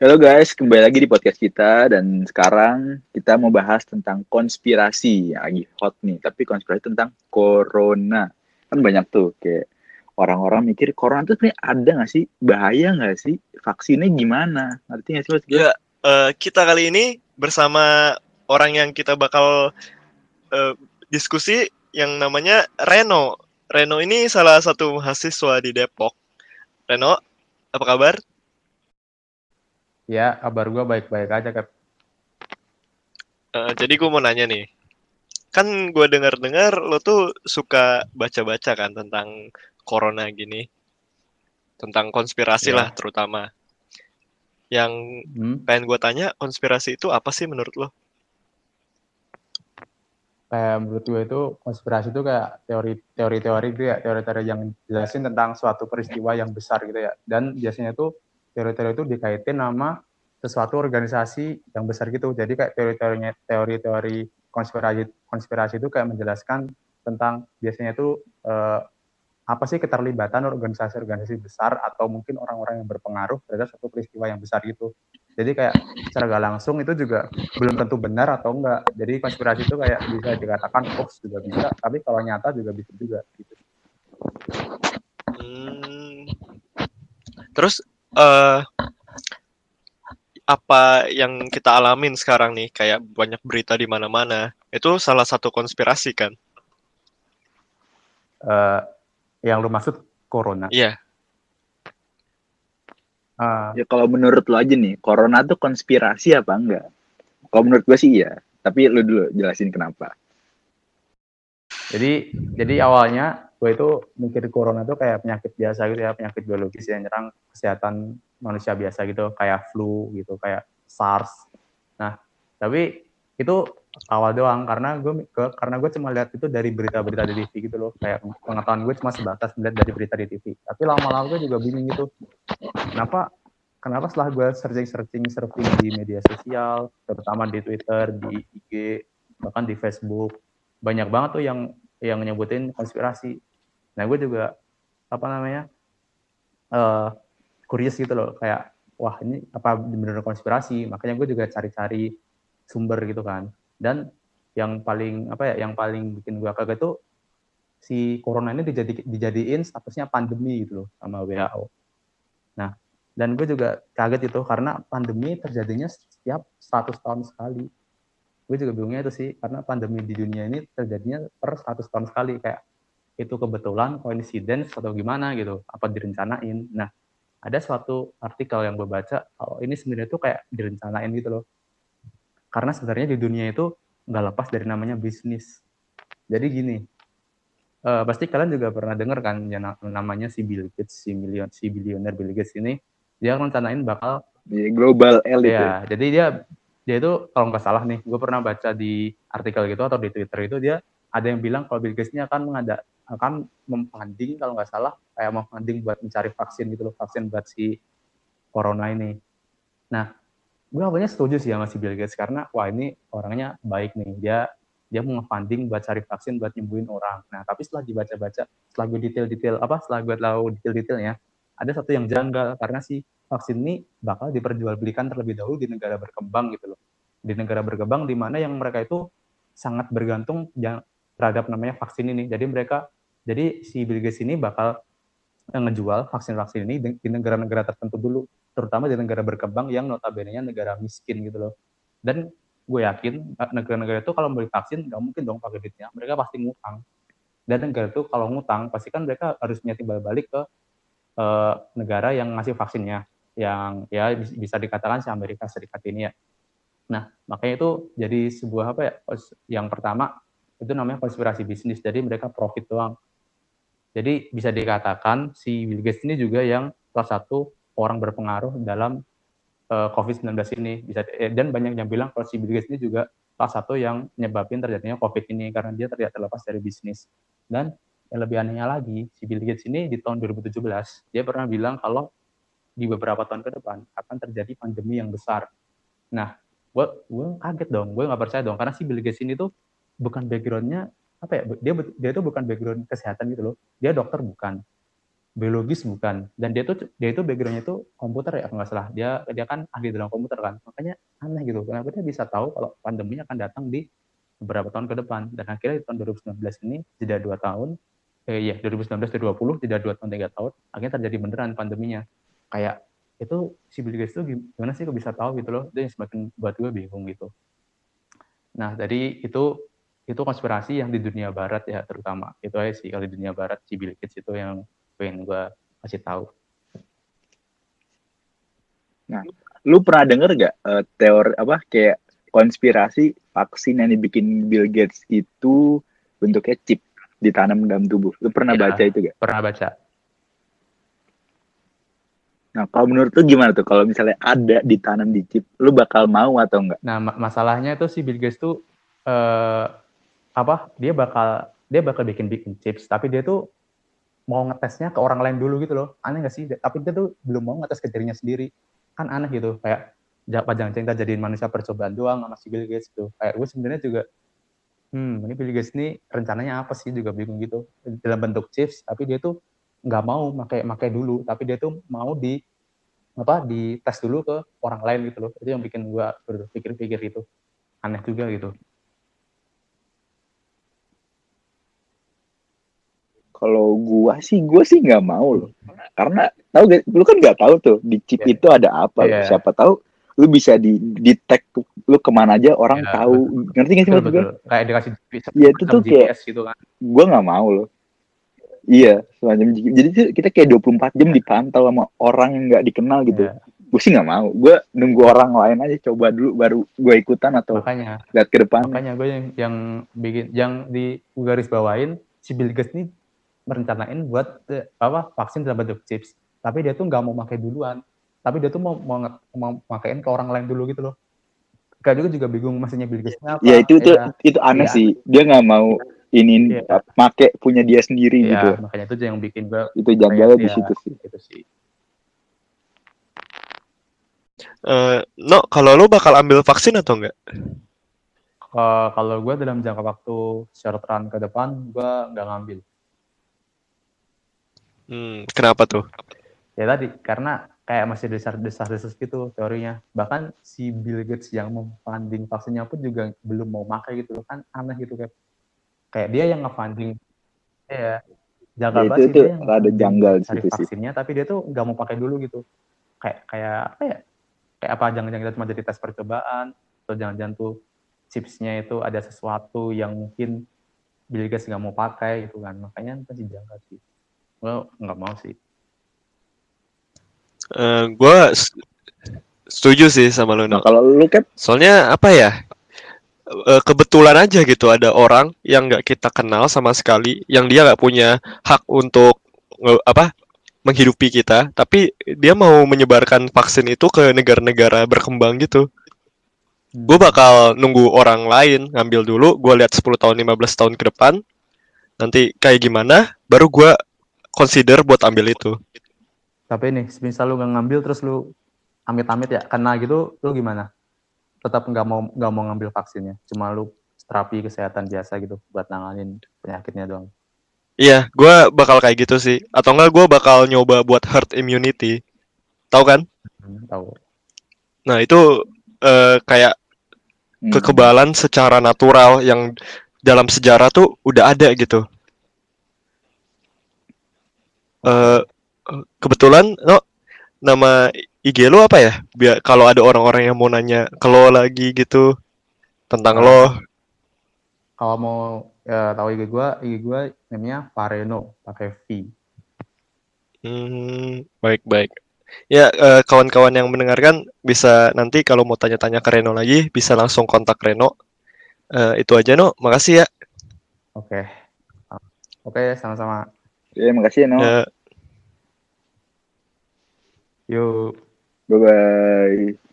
Halo guys, kembali lagi di podcast kita dan sekarang kita mau bahas tentang konspirasi yang lagi hot nih, tapi konspirasi tentang corona. Kan banyak tuh kayak orang-orang mikir corona tuh sebenarnya ada nggak sih? Bahaya nggak sih? Vaksinnya gimana? Artinya sih Mas? Ya, eh, kita kali ini bersama orang yang kita bakal eh, diskusi yang namanya Reno. Reno ini salah satu mahasiswa di Depok. Reno, apa kabar? Ya, kabar gue baik-baik aja, Kep. Eh, jadi gue mau nanya nih, kan gue dengar-dengar lo tuh suka baca-baca kan tentang corona gini, tentang konspirasi Ya. lah terutama. Yang Hmm, pengen gue tanya, konspirasi itu apa sih menurut lo? kayak menurut gue itu konspirasi itu kayak teori teori-teori gitu ya, teori-teori yang jelasin tentang suatu peristiwa yang besar gitu ya. Dan biasanya itu teori-teori itu dikaitin sama sesuatu organisasi yang besar gitu. Jadi kayak teori-teorinya teori-teori konspirasi konspirasi itu kayak menjelaskan tentang biasanya itu eh, apa sih keterlibatan organisasi-organisasi besar atau mungkin orang-orang yang berpengaruh terhadap suatu peristiwa yang besar gitu. Jadi kayak secara gak langsung itu juga belum tentu benar atau enggak. Jadi konspirasi itu kayak bisa dikatakan hoax juga bisa, tapi kalau nyata juga bisa juga gitu. Hmm. Terus eh apa yang kita alamin sekarang nih kayak banyak berita di mana-mana itu salah satu konspirasi kan? Eh, yang lu maksud corona. Iya. Eh, Ya kalau menurut lo aja nih, corona tuh konspirasi apa enggak? Kalau menurut gue sih iya, tapi lu dulu jelasin kenapa. Jadi jadi awalnya gue itu mikir corona itu kayak penyakit biasa gitu ya, penyakit biologis yang nyerang kesehatan manusia biasa gitu, kayak flu gitu, kayak SARS. Nah, tapi itu awal doang karena gue karena gue cuma lihat itu dari berita-berita di TV gitu loh, kayak pengetahuan gue cuma sebatas melihat dari berita di TV. Tapi lama-lama gue juga bingung gitu, kenapa kenapa setelah gue searching-searching surfing di media sosial, terutama di Twitter, di IG, bahkan di Facebook, banyak banget tuh yang yang nyebutin konspirasi. Nah gue juga apa namanya eh curious gitu loh, kayak wah ini apa benar konspirasi? Makanya gue juga cari-cari sumber gitu kan. Dan yang paling apa ya, yang paling bikin gue kaget tuh si corona ini dijadi, dijadiin statusnya pandemi gitu loh sama WHO. Nah dan gue juga kaget itu karena pandemi terjadinya setiap 100 tahun sekali gue juga bingungnya itu sih karena pandemi di dunia ini terjadinya per 100 tahun sekali kayak itu kebetulan coincidence atau gimana gitu apa direncanain nah ada suatu artikel yang gue baca kalau ini sebenarnya tuh kayak direncanain gitu loh karena sebenarnya di dunia itu nggak lepas dari namanya bisnis jadi gini eh, pasti kalian juga pernah dengar kan yang na- namanya si Bill Gates si milion si bilioner Bill Gates ini dia rencanain bakal Di global elite. ya. Iya, jadi dia dia itu kalau nggak salah nih, gue pernah baca di artikel gitu atau di Twitter itu dia ada yang bilang kalau Bill Gates ini akan mengada akan memfunding kalau nggak salah kayak memfunding buat mencari vaksin gitu loh, vaksin buat si corona ini. Nah, gue awalnya setuju sih sama si Bill Gates karena wah ini orangnya baik nih, dia dia mau nge-funding buat cari vaksin buat nyembuhin orang. Nah, tapi setelah dibaca-baca, setelah gue detail-detail apa, setelah gue tahu detail-detailnya, ada satu yang janggal karena si vaksin ini bakal diperjualbelikan terlebih dahulu di negara berkembang gitu loh. Di negara berkembang di mana yang mereka itu sangat bergantung terhadap namanya vaksin ini. Jadi mereka jadi si Bill Gates ini bakal eh, ngejual vaksin-vaksin ini di negara-negara tertentu dulu, terutama di negara berkembang yang notabene-nya negara miskin gitu loh. Dan gue yakin eh, negara-negara itu kalau beli vaksin nggak mungkin dong pakai duitnya, mereka pasti ngutang. Dan negara itu kalau ngutang pasti kan mereka harus punya timbal balik ke eh, negara yang ngasih vaksinnya yang ya bis- bisa dikatakan si Amerika Serikat ini ya. Nah, makanya itu jadi sebuah apa ya? Yang pertama itu namanya konspirasi bisnis. Jadi mereka profit doang. Jadi bisa dikatakan si Bill Gates ini juga yang salah satu orang berpengaruh dalam eh, COVID-19 ini. Bisa eh, dan banyak yang bilang kalau si Bill Gates ini juga salah satu yang nyebabin terjadinya COVID ini karena dia tidak terlepas dari bisnis. Dan yang lebih anehnya lagi, si Bill Gates ini di tahun 2017 dia pernah bilang kalau di beberapa tahun ke depan akan terjadi pandemi yang besar. Nah, gue gue kaget dong, gue nggak percaya dong karena si Bill Gates ini tuh bukan backgroundnya apa ya? Dia dia itu bukan background kesehatan gitu loh. Dia dokter bukan. biologis bukan dan dia tuh dia itu backgroundnya itu komputer ya kalau nggak salah dia dia kan ahli dalam komputer kan makanya aneh gitu kenapa dia bisa tahu kalau pandemi akan datang di beberapa tahun ke depan dan akhirnya di tahun 2019 ini jeda dua tahun eh iya 2019 2020 jeda dua tahun tiga tahun akhirnya terjadi beneran pandeminya. Kayak itu si Bill Gates itu gimana sih kok bisa tahu gitu loh? Itu yang semakin buat gue bingung gitu. Nah jadi itu itu konspirasi yang di dunia barat ya terutama. Itu aja sih kalau di dunia barat si Bill Gates itu yang pengen gue kasih tahu. Nah, lu pernah denger gak uh, teori apa kayak konspirasi vaksin yang dibikin Bill Gates itu bentuknya chip ditanam dalam tubuh. Lu pernah ya, baca itu gak? Pernah baca. Nah, kalau menurut lu gimana tuh kalau misalnya ada ditanam di chip, lu bakal mau atau enggak? Nah, masalahnya itu si Bill Gates tuh uh, apa? Dia bakal dia bakal bikin bikin chips, tapi dia tuh mau ngetesnya ke orang lain dulu gitu loh aneh gak sih tapi dia tuh belum mau ngetes ke dirinya sendiri kan aneh gitu kayak jangan cinta jadiin manusia percobaan doang sama si Bill Gates gitu kayak gue sebenarnya juga hmm ini Bill Gates ini rencananya apa sih juga bingung gitu dalam bentuk chips tapi dia tuh nggak mau pakai pakai dulu tapi dia tuh mau di apa di tes dulu ke orang lain gitu loh itu yang bikin gue berpikir-pikir itu aneh juga gitu Kalau gua sih, gua sih nggak mau loh. Karena tahu gak, lu kan nggak tahu tuh di chip yeah. itu ada apa. Yeah. Siapa tahu lu bisa di di tag lu ke mana aja orang yeah, tahu. Betul. Ngerti gak sih maksud gue? Kayak dikasih Iya itu tuh kayak gitu kan. Gua nggak mau loh. Iya, semacam jadi kita kayak 24 jam dipantau sama orang yang nggak dikenal gitu. Yeah. Gue sih nggak mau. Gue nunggu orang lain aja coba dulu baru gue ikutan atau makanya lihat ke depan. Makanya gue yang yang bikin yang di garis bawain si Bill Gates nih merencanain buat uh, apa vaksin dalam bentuk chips tapi dia tuh nggak mau pakai duluan tapi dia tuh mau mau, mau ke orang lain dulu gitu loh Kayak juga juga bingung maksudnya Bill Gates apa ya itu itu ya, itu aneh ya. sih dia nggak mau ini ya. make punya dia sendiri ya, gitu makanya itu yang bikin gue itu janggal di situ sih itu sih Uh, no, kalau lo bakal ambil vaksin atau enggak? Uh, kalau gue dalam jangka waktu short run ke depan, gue nggak ngambil. Hmm, kenapa tuh? Ya tadi karena kayak masih desas-desas gitu teorinya. Bahkan si Bill Gates yang memfunding vaksinnya pun juga belum mau pakai gitu loh. Kan aneh gitu kayak kayak dia yang ngefunding. Ya janggal ya, itu, itu dia yang ada janggal cari vaksinnya sih. tapi dia tuh nggak mau pakai dulu gitu. Kayak kayak apa ya? Kayak apa jangan-jangan kita cuma jadi tes percobaan atau jangan-jangan tuh chipsnya itu ada sesuatu yang mungkin Bill Gates nggak mau pakai gitu kan. Makanya pasti janggal sih. Gue nggak mau sih uh, eh, gue setuju sih sama lo nah, kalau lu kan soalnya apa ya uh, kebetulan aja gitu ada orang yang nggak kita kenal sama sekali yang dia nggak punya hak untuk uh, apa menghidupi kita tapi dia mau menyebarkan vaksin itu ke negara-negara berkembang gitu. Gue bakal nunggu orang lain ngambil dulu gue lihat 10 tahun 15 tahun ke depan nanti kayak gimana baru gue consider buat ambil itu. Tapi nih, misal lu nggak ngambil terus lu amit-amit ya kena gitu, lu gimana? Tetap nggak mau nggak mau ngambil vaksinnya, cuma lu terapi kesehatan biasa gitu buat nanganin penyakitnya doang. Iya, gue bakal kayak gitu sih. Atau enggak gue bakal nyoba buat herd immunity. Tahu kan? Hmm, tahu. Nah itu uh, kayak hmm. kekebalan secara natural yang dalam sejarah tuh udah ada gitu. Uh, kebetulan no nama IG lo apa ya? Biar kalau ada orang-orang yang mau nanya kalau lagi gitu tentang lo. Kalau mau ya, tahu IG gua, IG gua namanya Pareno pakai V. Hmm, baik baik. Ya kawan kawan-kawan yang mendengarkan bisa nanti kalau mau tanya-tanya ke Reno lagi bisa langsung kontak Reno. Uh, itu aja no, makasih ya. Oke. Oke, sama-sama. Ya, makasih ya, No. Ya. Yuk. Bye-bye.